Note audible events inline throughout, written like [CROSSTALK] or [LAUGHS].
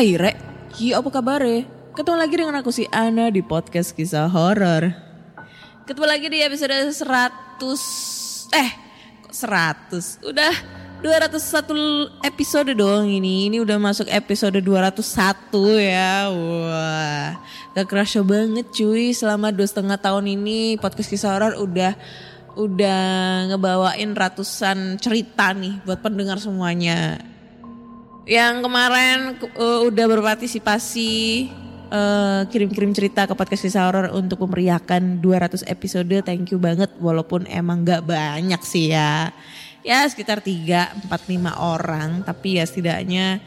Hai Rek, Ki apa kabar Ketemu lagi dengan aku si Ana di podcast kisah horor. Ketemu lagi di episode 100 eh kok 100? Udah 201 episode dong ini. Ini udah masuk episode 201 ya. Wah. Gak kerasa banget cuy selama dua setengah tahun ini podcast kisah horor udah udah ngebawain ratusan cerita nih buat pendengar semuanya yang kemarin uh, udah berpartisipasi uh, kirim-kirim cerita ke podcast kisah horor untuk memeriahkan 200 episode. Thank you banget walaupun emang gak banyak sih ya. Ya sekitar 3, 4, 5 orang tapi ya setidaknya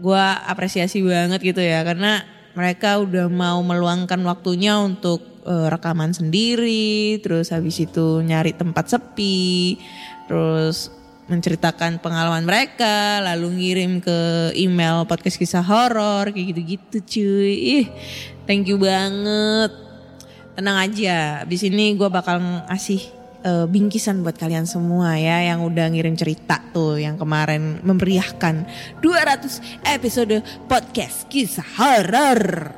gue apresiasi banget gitu ya karena mereka udah mau meluangkan waktunya untuk uh, rekaman sendiri, terus habis itu nyari tempat sepi, terus menceritakan pengalaman mereka, lalu ngirim ke email podcast kisah horor kayak gitu-gitu cuy. Ih, thank you banget. Tenang aja, abis ini gue bakal ngasih eh, bingkisan buat kalian semua ya yang udah ngirim cerita tuh yang kemarin memeriahkan 200 episode podcast kisah horor.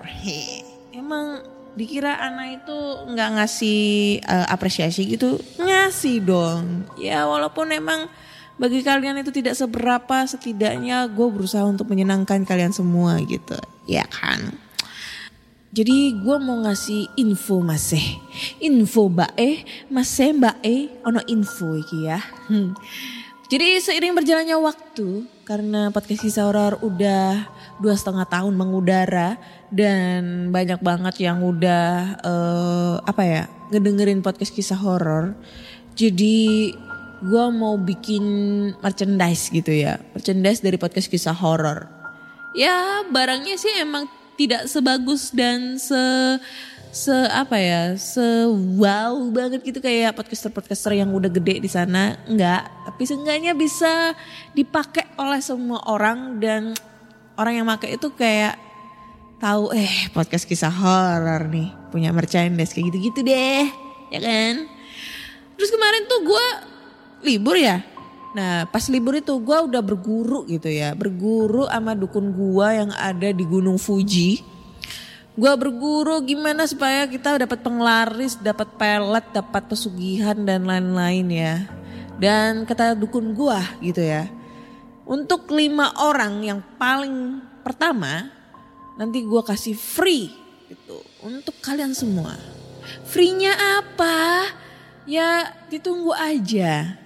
Emang dikira Ana itu nggak ngasih eh, apresiasi gitu ngasih dong ya walaupun emang bagi kalian itu tidak seberapa setidaknya gue berusaha untuk menyenangkan kalian semua gitu. Ya kan? Jadi gue mau ngasih info masih info mbak eh. Masih mbak eh. Ono info iki ya. Hmm. jadi seiring berjalannya waktu karena podcast kisah horor udah dua setengah tahun mengudara dan banyak banget yang udah eh, apa ya ngedengerin podcast kisah horor jadi gue mau bikin merchandise gitu ya. Merchandise dari podcast kisah horor. Ya barangnya sih emang tidak sebagus dan se se apa ya se wow banget gitu kayak podcaster podcaster yang udah gede di sana. Enggak tapi seenggaknya bisa dipakai oleh semua orang dan orang yang pakai itu kayak tahu eh podcast kisah horor nih punya merchandise kayak gitu-gitu deh. Ya kan? Terus kemarin tuh gue libur ya nah pas libur itu gue udah berguru gitu ya berguru sama dukun gue yang ada di Gunung Fuji gue berguru gimana supaya kita dapat penglaris dapat pelet dapat pesugihan dan lain-lain ya dan kata dukun gue gitu ya untuk lima orang yang paling pertama nanti gue kasih free gitu untuk kalian semua. Free-nya apa? Ya ditunggu aja.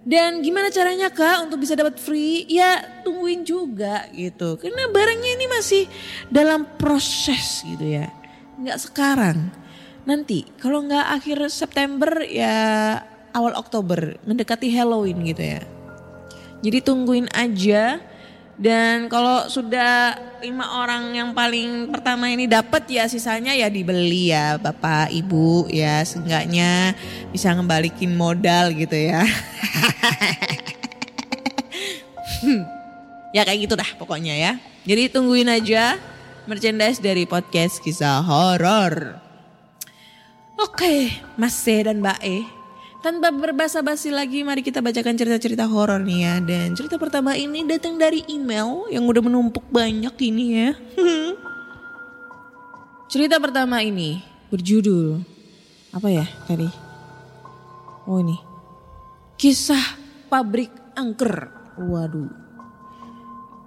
Dan gimana caranya kak untuk bisa dapat free? Ya tungguin juga gitu. Karena barangnya ini masih dalam proses gitu ya. Nggak sekarang. Nanti kalau nggak akhir September ya awal Oktober mendekati Halloween gitu ya. Jadi tungguin aja. Dan kalau sudah lima orang yang paling pertama ini dapat ya sisanya ya dibeli ya bapak ibu ya seenggaknya bisa ngembalikin modal gitu ya. [LAUGHS] ya kayak gitu dah pokoknya ya. Jadi tungguin aja merchandise dari podcast kisah horor. Oke, Mas C dan Mbak E. Tanpa berbasa-basi lagi, mari kita bacakan cerita-cerita horor nih ya. Dan cerita pertama ini datang dari email yang udah menumpuk banyak ini ya. [LAUGHS] cerita pertama ini berjudul apa ya tadi? Oh ini. Kisah pabrik angker. Waduh.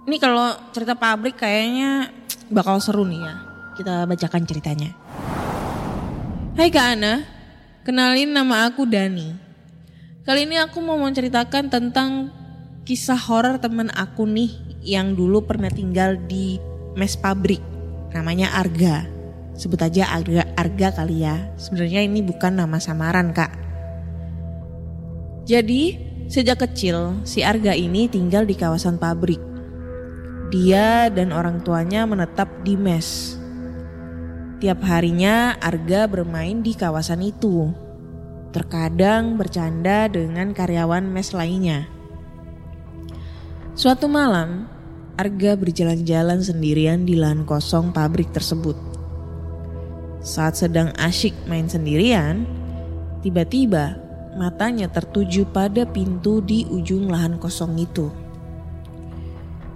Ini kalau cerita pabrik kayaknya bakal seru nih ya. Kita bacakan ceritanya. Hai Kak Ana, kenalin nama aku Dani. Kali ini aku mau menceritakan tentang kisah horor teman aku nih yang dulu pernah tinggal di mes pabrik. Namanya Arga. Sebut aja Arga, Arga kali ya. Sebenarnya ini bukan nama samaran kak. Jadi sejak kecil si Arga ini tinggal di kawasan pabrik. Dia dan orang tuanya menetap di mes. Tiap harinya Arga bermain di kawasan itu. Terkadang bercanda dengan karyawan mes lainnya. Suatu malam, Arga berjalan-jalan sendirian di lahan kosong pabrik tersebut. Saat sedang asyik main sendirian, tiba-tiba matanya tertuju pada pintu di ujung lahan kosong itu.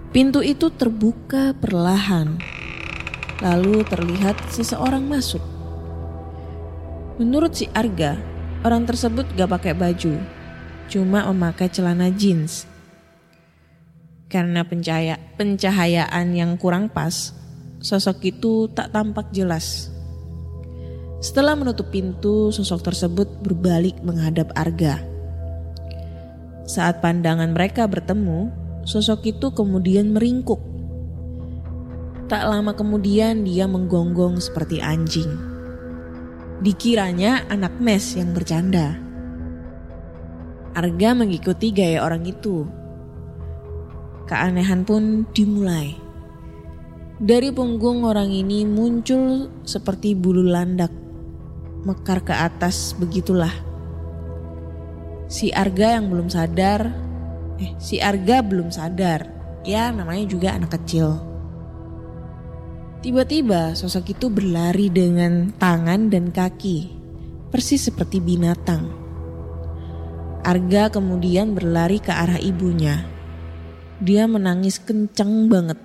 Pintu itu terbuka perlahan Lalu terlihat seseorang masuk. Menurut si Arga, orang tersebut gak pakai baju, cuma memakai celana jeans. Karena pencahaya, pencahayaan yang kurang pas, sosok itu tak tampak jelas. Setelah menutup pintu, sosok tersebut berbalik menghadap Arga. Saat pandangan mereka bertemu, sosok itu kemudian meringkuk Tak lama kemudian dia menggonggong seperti anjing. Dikiranya anak mes yang bercanda. Arga mengikuti gaya orang itu. Keanehan pun dimulai. Dari punggung orang ini muncul seperti bulu landak. Mekar ke atas begitulah. Si Arga yang belum sadar, eh si Arga belum sadar. Ya namanya juga anak kecil. Tiba-tiba sosok itu berlari dengan tangan dan kaki, persis seperti binatang. Arga kemudian berlari ke arah ibunya. Dia menangis kencang banget.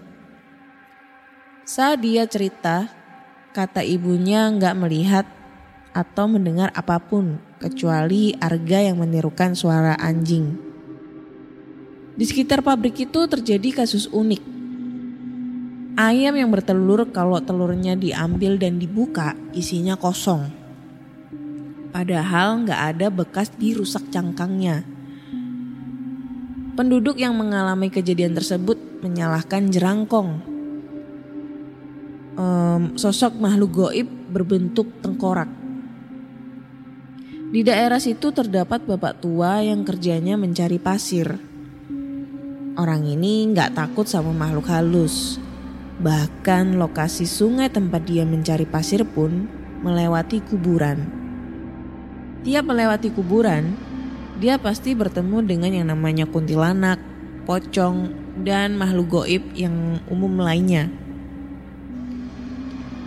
Saat dia cerita, kata ibunya nggak melihat atau mendengar apa pun kecuali Arga yang menirukan suara anjing. Di sekitar pabrik itu terjadi kasus unik Ayam yang bertelur kalau telurnya diambil dan dibuka isinya kosong. Padahal nggak ada bekas dirusak cangkangnya. Penduduk yang mengalami kejadian tersebut menyalahkan jerangkong. Um, sosok makhluk goib berbentuk tengkorak. Di daerah situ terdapat bapak tua yang kerjanya mencari pasir. Orang ini nggak takut sama makhluk halus Bahkan lokasi sungai tempat dia mencari pasir pun melewati kuburan. Tiap melewati kuburan, dia pasti bertemu dengan yang namanya kuntilanak, pocong, dan makhluk goib yang umum lainnya.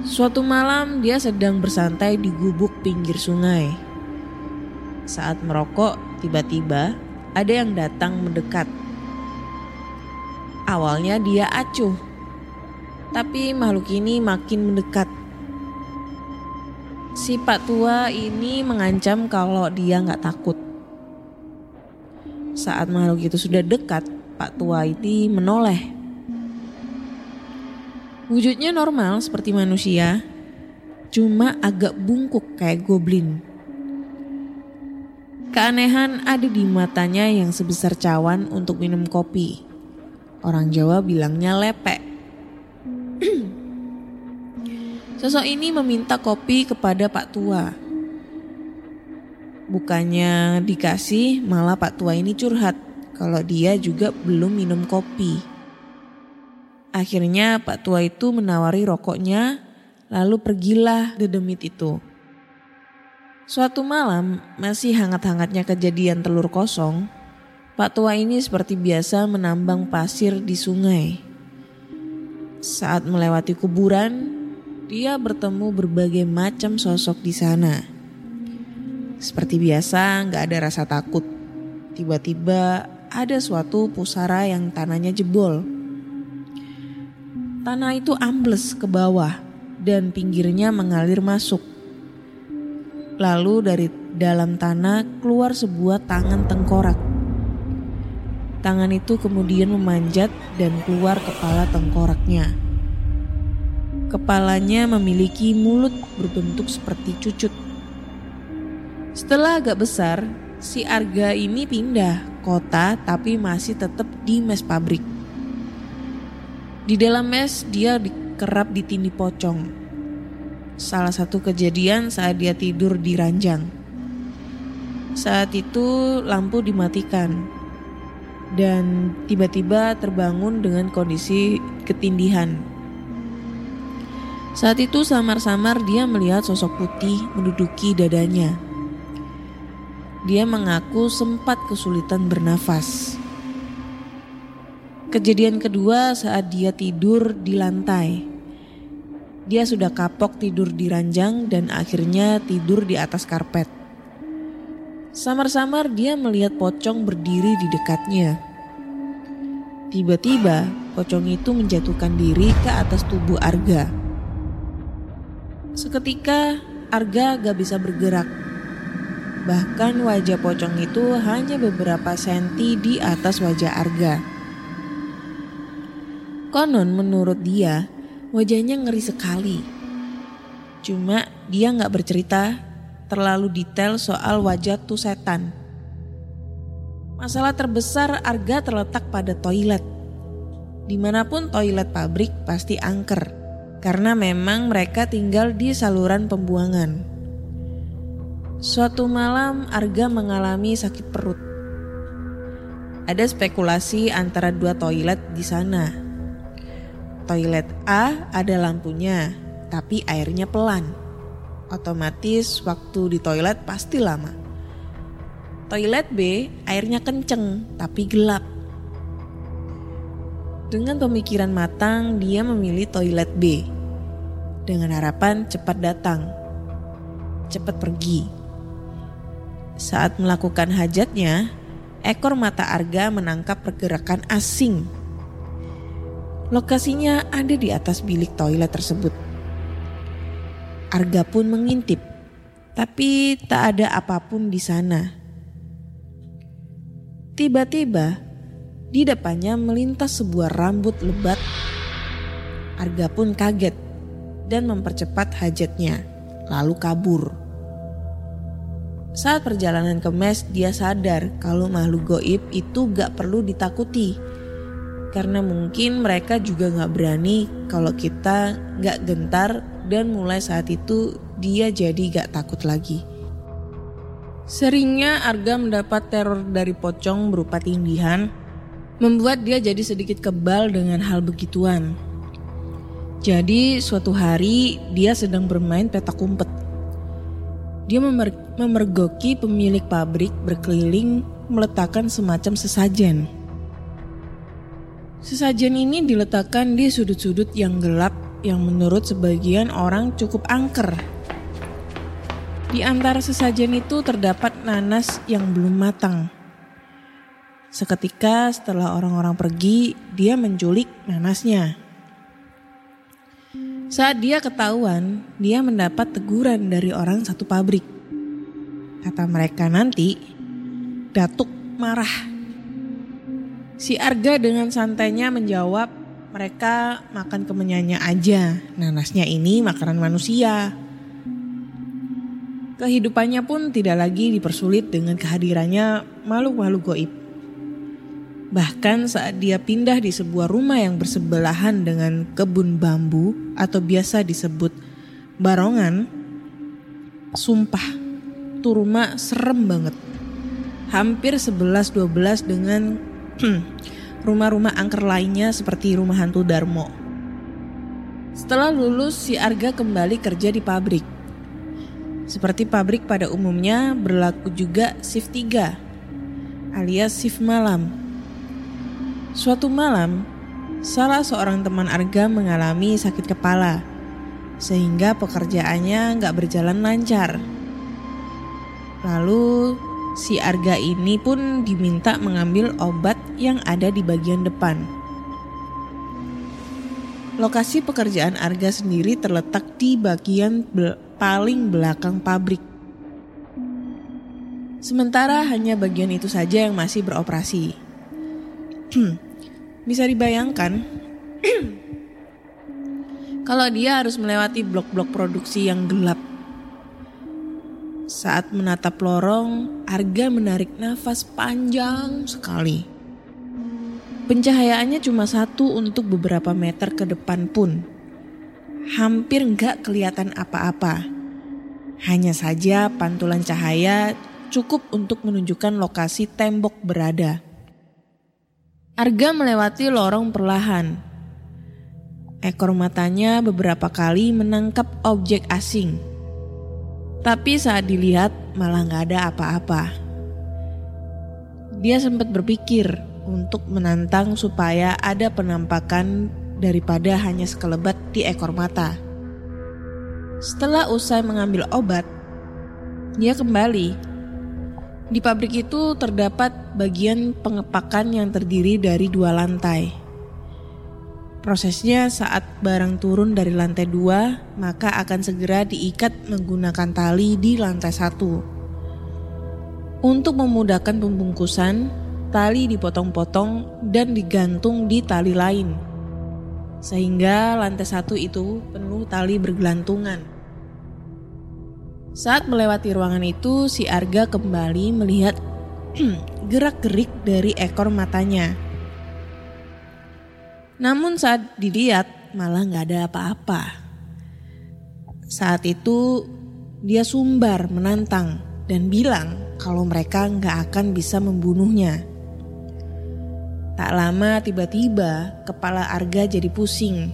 Suatu malam dia sedang bersantai di gubuk pinggir sungai. Saat merokok, tiba-tiba ada yang datang mendekat. Awalnya dia acuh tapi makhluk ini makin mendekat. Si Pak Tua ini mengancam kalau dia nggak takut. Saat makhluk itu sudah dekat, Pak Tua ini menoleh. Wujudnya normal seperti manusia, cuma agak bungkuk kayak goblin. Keanehan ada di matanya yang sebesar cawan untuk minum kopi. Orang Jawa bilangnya lepek. Sosok ini meminta kopi kepada Pak Tua. Bukannya dikasih, malah Pak Tua ini curhat kalau dia juga belum minum kopi. Akhirnya Pak Tua itu menawari rokoknya, lalu pergilah dedemit itu. Suatu malam, masih hangat-hangatnya kejadian telur kosong, Pak tua ini seperti biasa menambang pasir di sungai. Saat melewati kuburan, dia bertemu berbagai macam sosok di sana. Seperti biasa, nggak ada rasa takut. Tiba-tiba ada suatu pusara yang tanahnya jebol. Tanah itu ambles ke bawah dan pinggirnya mengalir masuk. Lalu dari dalam tanah keluar sebuah tangan tengkorak. Tangan itu kemudian memanjat dan keluar kepala tengkoraknya. Kepalanya memiliki mulut berbentuk seperti cucut. Setelah agak besar, si Arga ini pindah kota tapi masih tetap di mes pabrik. Di dalam mes dia dikerap ditindih pocong. Salah satu kejadian saat dia tidur di ranjang. Saat itu lampu dimatikan dan tiba-tiba terbangun dengan kondisi ketindihan. Saat itu samar-samar dia melihat sosok putih menduduki dadanya. Dia mengaku sempat kesulitan bernafas. Kejadian kedua saat dia tidur di lantai. Dia sudah kapok tidur di ranjang dan akhirnya tidur di atas karpet. Samar-samar dia melihat pocong berdiri di dekatnya. Tiba-tiba pocong itu menjatuhkan diri ke atas tubuh Arga. Seketika Arga gak bisa bergerak. Bahkan wajah pocong itu hanya beberapa senti di atas wajah Arga. Konon menurut dia wajahnya ngeri sekali. Cuma dia gak bercerita terlalu detail soal wajah tuh setan. Masalah terbesar Arga terletak pada toilet. Di mana pun toilet pabrik pasti angker, karena memang mereka tinggal di saluran pembuangan. Suatu malam Arga mengalami sakit perut. Ada spekulasi antara dua toilet di sana. Toilet A ada lampunya, tapi airnya pelan otomatis waktu di toilet pasti lama. Toilet B airnya kenceng tapi gelap. Dengan pemikiran matang dia memilih toilet B. Dengan harapan cepat datang. Cepat pergi. Saat melakukan hajatnya, ekor mata Arga menangkap pergerakan asing. Lokasinya ada di atas bilik toilet tersebut. Arga pun mengintip, tapi tak ada apa pun di sana. Tiba-tiba, di depannya melintas sebuah rambut lebat. Arga pun kaget dan mempercepat hajatnya, lalu kabur. Saat perjalanan ke mes, dia sadar kalau makhluk goib itu gak perlu ditakuti. Karena mungkin mereka juga gak berani kalau kita gak gentar dan mulai saat itu dia jadi gak takut lagi. Seringnya Arga mendapat teror dari pocong berupa tindihan, membuat dia jadi sedikit kebal dengan hal begituan. Jadi suatu hari dia sedang bermain petak umpet. Dia memer memergoki pemilik pabrik berkeliling meletakkan semacam sesajen. Sesajen ini diletakkan di sudut-sudut yang gelap yang menurut sebagian orang cukup angker. Di antara sesajen itu terdapat nanas yang belum matang. Seketika setelah orang-orang pergi, dia menculik nanasnya. Saat dia ketahuan, dia mendapat teguran dari orang satu pabrik. Kata mereka nanti, Datuk marah. Si Arga dengan santainya menjawab, mereka makan kemenyannya aja. Nanasnya ini makanan manusia. Kehidupannya pun tidak lagi dipersulit dengan kehadirannya makhluk-makhluk goib. Bahkan saat dia pindah di sebuah rumah yang bersebelahan dengan kebun bambu atau biasa disebut barongan, sumpah tuh rumah serem banget. Hampir 11-12 dengan [CLEARS THROAT] rumah-rumah angker lainnya seperti rumah hantu Darmo. Setelah lulus, si Arga kembali kerja di pabrik. Seperti pabrik pada umumnya berlaku juga shift 3. alias shift malam. Suatu malam, salah seorang teman Arga mengalami sakit kepala, sehingga pekerjaannya nggak berjalan lancar. Lalu si Arga ini pun diminta mengambil obat yang ada di bagian depan. Lokasi pekerjaan Arga sendiri terletak di bagian bel- paling belakang pabrik. Sementara hanya bagian itu saja yang masih beroperasi. [CLEARS THROAT] Bisa dibayangkan [CLEARS THROAT] kalau dia harus melewati blok-blok produksi yang gelap. Saat menatap lorong, Arga menarik nafas panjang sekali. Pencahayaannya cuma satu untuk beberapa meter ke depan pun. Hampir nggak kelihatan apa-apa. Hanya saja pantulan cahaya cukup untuk menunjukkan lokasi tembok berada. Arga melewati lorong perlahan. Ekor matanya beberapa kali menangkap objek asing. Tapi saat dilihat malah nggak ada apa-apa. Dia sempat berpikir untuk menantang supaya ada penampakan daripada hanya sekelebat di ekor mata. Setelah usai mengambil obat, dia kembali. Di pabrik itu terdapat bagian pengepakan yang terdiri dari dua lantai. Prosesnya saat barang turun dari lantai dua, maka akan segera diikat menggunakan tali di lantai satu. Untuk memudahkan pembungkusan, tali dipotong-potong dan digantung di tali lain. Sehingga lantai satu itu penuh tali bergelantungan. Saat melewati ruangan itu, si Arga kembali melihat [CLEARS THROAT] gerak-gerik dari ekor matanya. Namun saat dilihat malah nggak ada apa-apa. Saat itu dia sumbar menantang dan bilang kalau mereka nggak akan bisa membunuhnya. Tak lama tiba-tiba kepala Arga jadi pusing.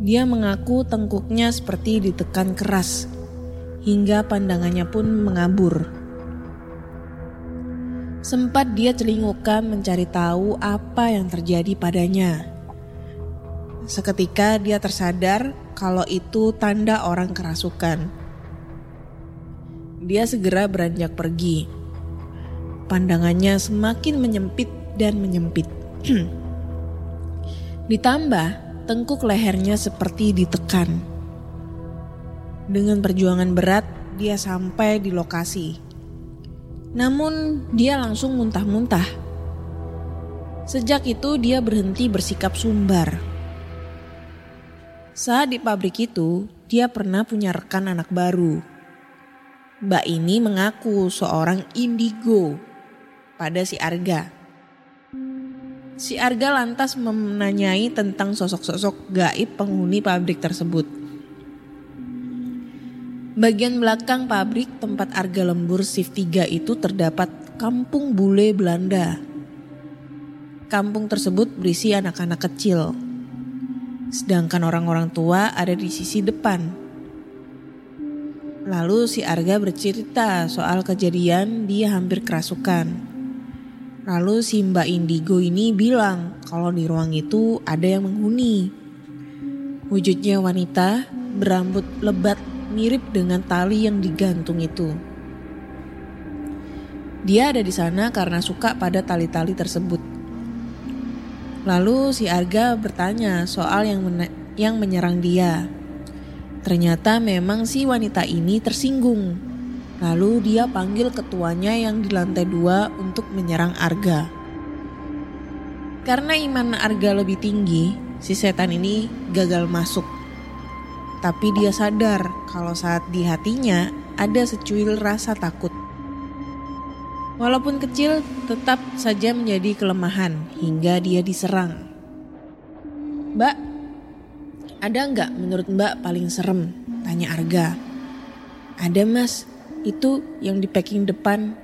Dia mengaku tengkuknya seperti ditekan keras hingga pandangannya pun mengabur. Sempat dia celingukan mencari tahu apa yang terjadi padanya. Seketika dia tersadar kalau itu tanda orang kerasukan. Dia segera beranjak pergi. Pandangannya semakin menyempit dan menyempit. [CLEARS THROAT] Ditambah, tengkuk lehernya seperti ditekan. Dengan perjuangan berat, dia sampai di lokasi. Namun, dia langsung muntah-muntah. Sejak itu, dia berhenti bersikap sumbar. Saat di pabrik itu, dia pernah punya rekan anak baru. Mbak ini mengaku seorang indigo pada si Arga. Si Arga lantas menanyai tentang sosok-sosok gaib penghuni pabrik tersebut. Bagian belakang pabrik tempat Arga lembur shift 3 itu terdapat kampung bule Belanda. Kampung tersebut berisi anak-anak kecil. Sedangkan orang-orang tua ada di sisi depan. Lalu si Arga bercerita soal kejadian dia hampir kerasukan. Lalu si Mbak Indigo ini bilang kalau di ruang itu ada yang menghuni. Wujudnya wanita berambut lebat mirip dengan tali yang digantung itu. Dia ada di sana karena suka pada tali-tali tersebut. Lalu si Arga bertanya soal yang men yang menyerang dia. Ternyata memang si wanita ini tersinggung. Lalu dia panggil ketuanya yang di lantai dua untuk menyerang Arga. Karena iman Arga lebih tinggi, si setan ini gagal masuk tapi dia sadar kalau saat di hatinya ada secuil rasa takut. Walaupun kecil, tetap saja menjadi kelemahan hingga dia diserang. Mbak, ada nggak menurut Mbak paling serem? Tanya Arga. Ada mas, itu yang di packing depan.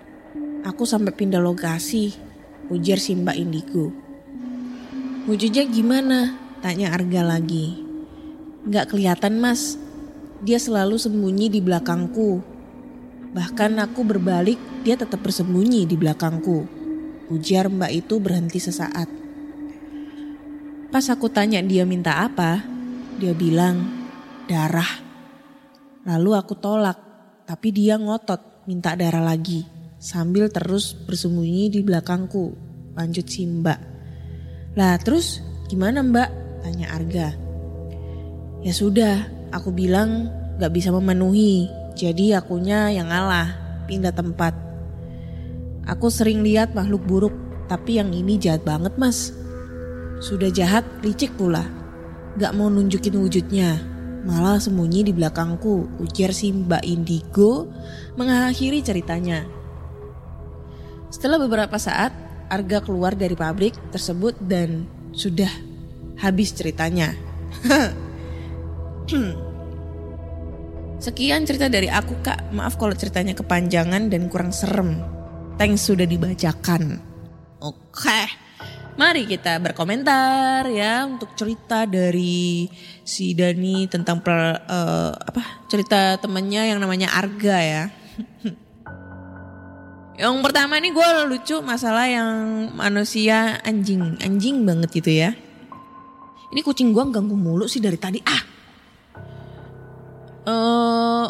Aku sampai pindah lokasi, ujar si Mbak Indigo. Wujudnya gimana? Tanya Arga lagi. Gak kelihatan mas, dia selalu sembunyi di belakangku. Bahkan aku berbalik, dia tetap bersembunyi di belakangku. Ujar mbak itu berhenti sesaat. Pas aku tanya dia minta apa, dia bilang darah. Lalu aku tolak, tapi dia ngotot minta darah lagi. Sambil terus bersembunyi di belakangku. Lanjut si mbak. Lah terus gimana mbak? Tanya Arga. Ya sudah, aku bilang gak bisa memenuhi. Jadi akunya yang ngalah, pindah tempat. Aku sering lihat makhluk buruk, tapi yang ini jahat banget mas. Sudah jahat, licik pula. Gak mau nunjukin wujudnya, malah sembunyi di belakangku, ujar si Mbak Indigo mengakhiri ceritanya. Setelah beberapa saat, Arga keluar dari pabrik tersebut dan sudah habis ceritanya. [LAUGHS] Sekian cerita dari aku kak, maaf kalau ceritanya kepanjangan dan kurang serem. Thanks sudah dibacakan. Oke, mari kita berkomentar ya untuk cerita dari si Dani tentang per, eh, apa cerita temennya yang namanya Arga ya. [LAUGHS] yang pertama ini gue lucu masalah yang manusia anjing, anjing banget gitu ya. Ini kucing gue ganggu mulu sih dari tadi. Ah, eh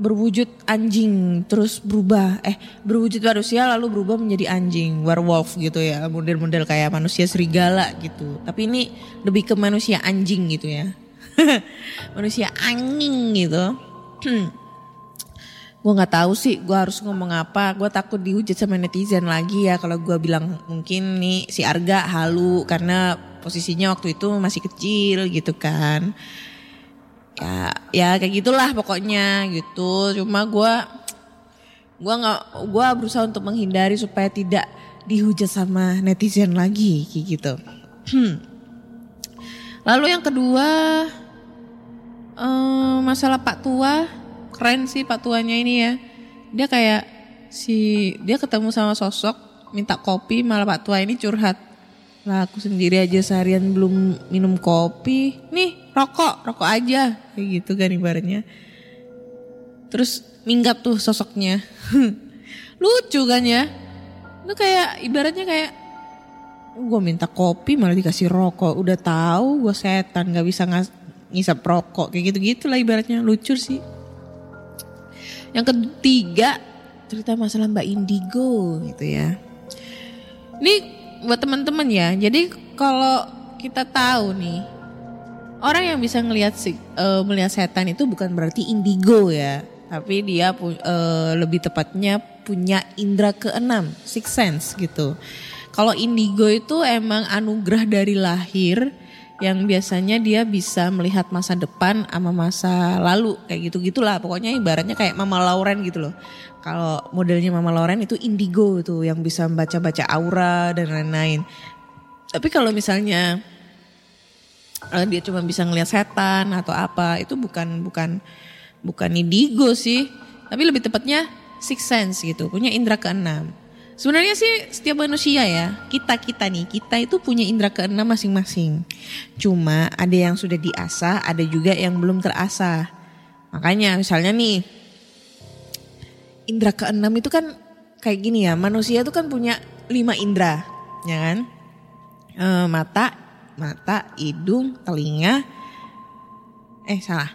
berwujud anjing terus berubah. Eh berwujud manusia lalu berubah menjadi anjing werewolf gitu ya. Model-model kayak manusia serigala gitu. Tapi ini lebih ke manusia anjing gitu ya. [LAUGHS] Manusia anjing gitu. [CLEARS THROAT] Gue nggak tahu sih gue harus ngomong apa. Gue takut dihujat sama netizen lagi ya kalau gue bilang mungkin nih si Arga halu karena posisinya waktu itu masih kecil gitu kan ya ya kayak gitulah pokoknya gitu. Cuma gue gue nggak gue berusaha untuk menghindari supaya tidak dihujat sama netizen lagi kayak gitu. Lalu yang kedua eh, masalah Pak Tua. Keren sih Pak Tuanya ini ya. Dia kayak si dia ketemu sama sosok minta kopi malah Pak Tua ini curhat lah aku sendiri aja seharian belum minum kopi. Nih rokok, rokok aja. Kayak gitu kan ibaratnya. Terus minggat tuh sosoknya. [LAUGHS] Lucu kan ya. Itu kayak ibaratnya kayak gue minta kopi malah dikasih rokok. Udah tahu gue setan gak bisa ngas ngisap rokok. Kayak gitu-gitu lah ibaratnya. Lucu sih. Yang ketiga cerita masalah Mbak Indigo gitu ya. Ini buat teman-teman ya. Jadi kalau kita tahu nih orang yang bisa ngelihat uh, melihat setan itu bukan berarti indigo ya, tapi dia uh, lebih tepatnya punya indera keenam, six sense gitu. Kalau indigo itu emang anugerah dari lahir yang biasanya dia bisa melihat masa depan sama masa lalu kayak gitu gitulah. Pokoknya ibaratnya kayak Mama Lauren gitu loh. Kalau modelnya Mama Lauren itu indigo tuh yang bisa baca-baca aura dan lain-lain. Tapi kalau misalnya uh, dia cuma bisa ngelihat setan atau apa itu bukan bukan bukan indigo sih. Tapi lebih tepatnya six sense gitu punya indera keenam Sebenarnya sih setiap manusia ya, kita-kita nih, kita itu punya indera keenam masing-masing. Cuma ada yang sudah diasah, ada juga yang belum terasah. Makanya misalnya nih, indera keenam itu kan kayak gini ya, manusia itu kan punya lima indera, ya kan? E, mata, mata, hidung, telinga, eh salah,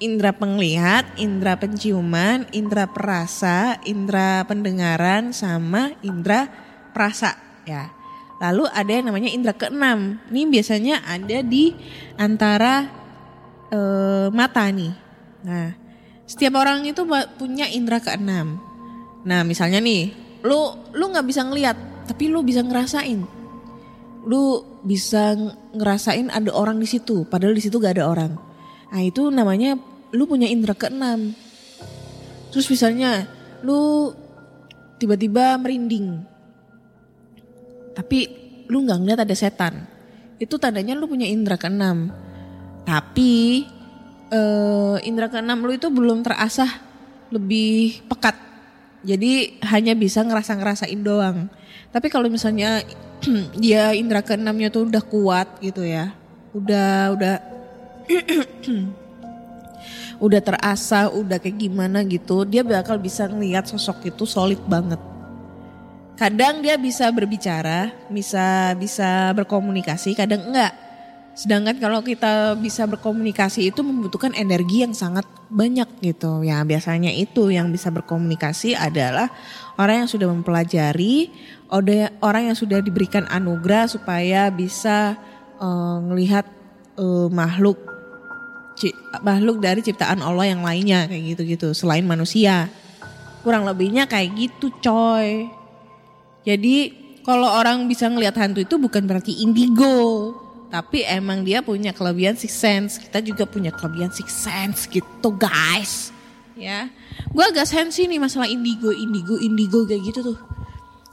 indera penglihat, indera penciuman, indera perasa, indera pendengaran sama indera perasa ya. Lalu ada yang namanya indera keenam. Ini biasanya ada di antara e, mata nih. Nah, setiap orang itu punya indera keenam. Nah, misalnya nih, lu lu nggak bisa ngelihat, tapi lu bisa ngerasain. Lu bisa ngerasain ada orang di situ, padahal di situ gak ada orang. Nah itu namanya lu punya indera keenam. Terus misalnya lu tiba-tiba merinding. Tapi lu nggak ngeliat ada setan. Itu tandanya lu punya indera keenam. Tapi uh, indera keenam lu itu belum terasah lebih pekat. Jadi hanya bisa ngerasa-ngerasain doang. Tapi kalau misalnya [CLEARS THROAT] dia indera keenamnya tuh udah kuat gitu ya. Udah udah [CLEARS THROAT] udah terasa, udah kayak gimana gitu, dia bakal bisa ngelihat sosok itu solid banget. Kadang dia bisa berbicara, bisa bisa berkomunikasi, kadang enggak. Sedangkan kalau kita bisa berkomunikasi itu membutuhkan energi yang sangat banyak gitu. Ya biasanya itu yang bisa berkomunikasi adalah orang yang sudah mempelajari, orang yang sudah diberikan anugerah supaya bisa uh, uh, makhluk makhluk dari ciptaan Allah yang lainnya kayak gitu-gitu selain manusia. Kurang lebihnya kayak gitu coy. Jadi kalau orang bisa ngelihat hantu itu bukan berarti indigo, tapi emang dia punya kelebihan six sense. Kita juga punya kelebihan six sense gitu guys. Ya, gue agak sensi nih masalah indigo, indigo, indigo kayak gitu tuh.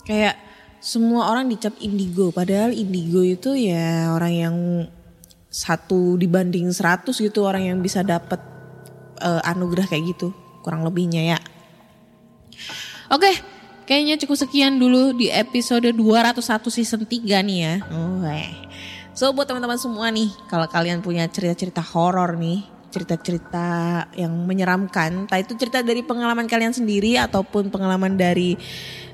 Kayak semua orang dicap indigo, padahal indigo itu ya orang yang satu dibanding seratus gitu orang yang bisa dapat uh, anugerah kayak gitu, kurang lebihnya ya. Oke, Kayaknya cukup sekian dulu di episode 201 season 3 nih ya. Eh. So buat teman-teman semua nih, kalau kalian punya cerita-cerita horor nih, cerita-cerita yang menyeramkan, entah itu cerita dari pengalaman kalian sendiri ataupun pengalaman dari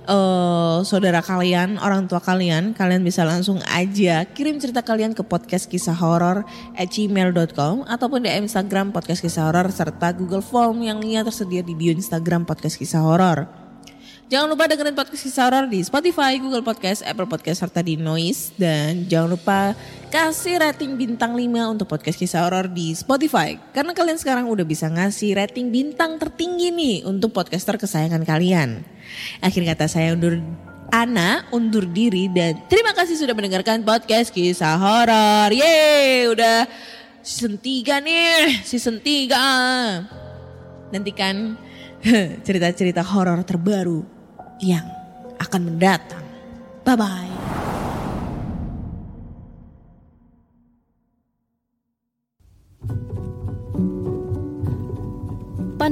uh, saudara kalian, orang tua kalian, kalian bisa langsung aja kirim cerita kalian ke podcast kisah horor at gmail.com ataupun di Instagram podcast kisah horor serta Google Form yang linknya tersedia di bio Instagram podcast kisah horor. Jangan lupa dengerin podcast kisah horor di Spotify, Google Podcast, Apple Podcast, serta di Noise. Dan jangan lupa kasih rating bintang 5 untuk podcast kisah horor di Spotify. Karena kalian sekarang udah bisa ngasih rating bintang tertinggi nih untuk podcaster kesayangan kalian. Akhir kata saya undur Ana undur diri dan terima kasih sudah mendengarkan podcast kisah horor. Yeay, udah season 3 nih, season 3. Nantikan [LAUGHS] cerita-cerita horor terbaru yang akan mendatang. Bye-bye.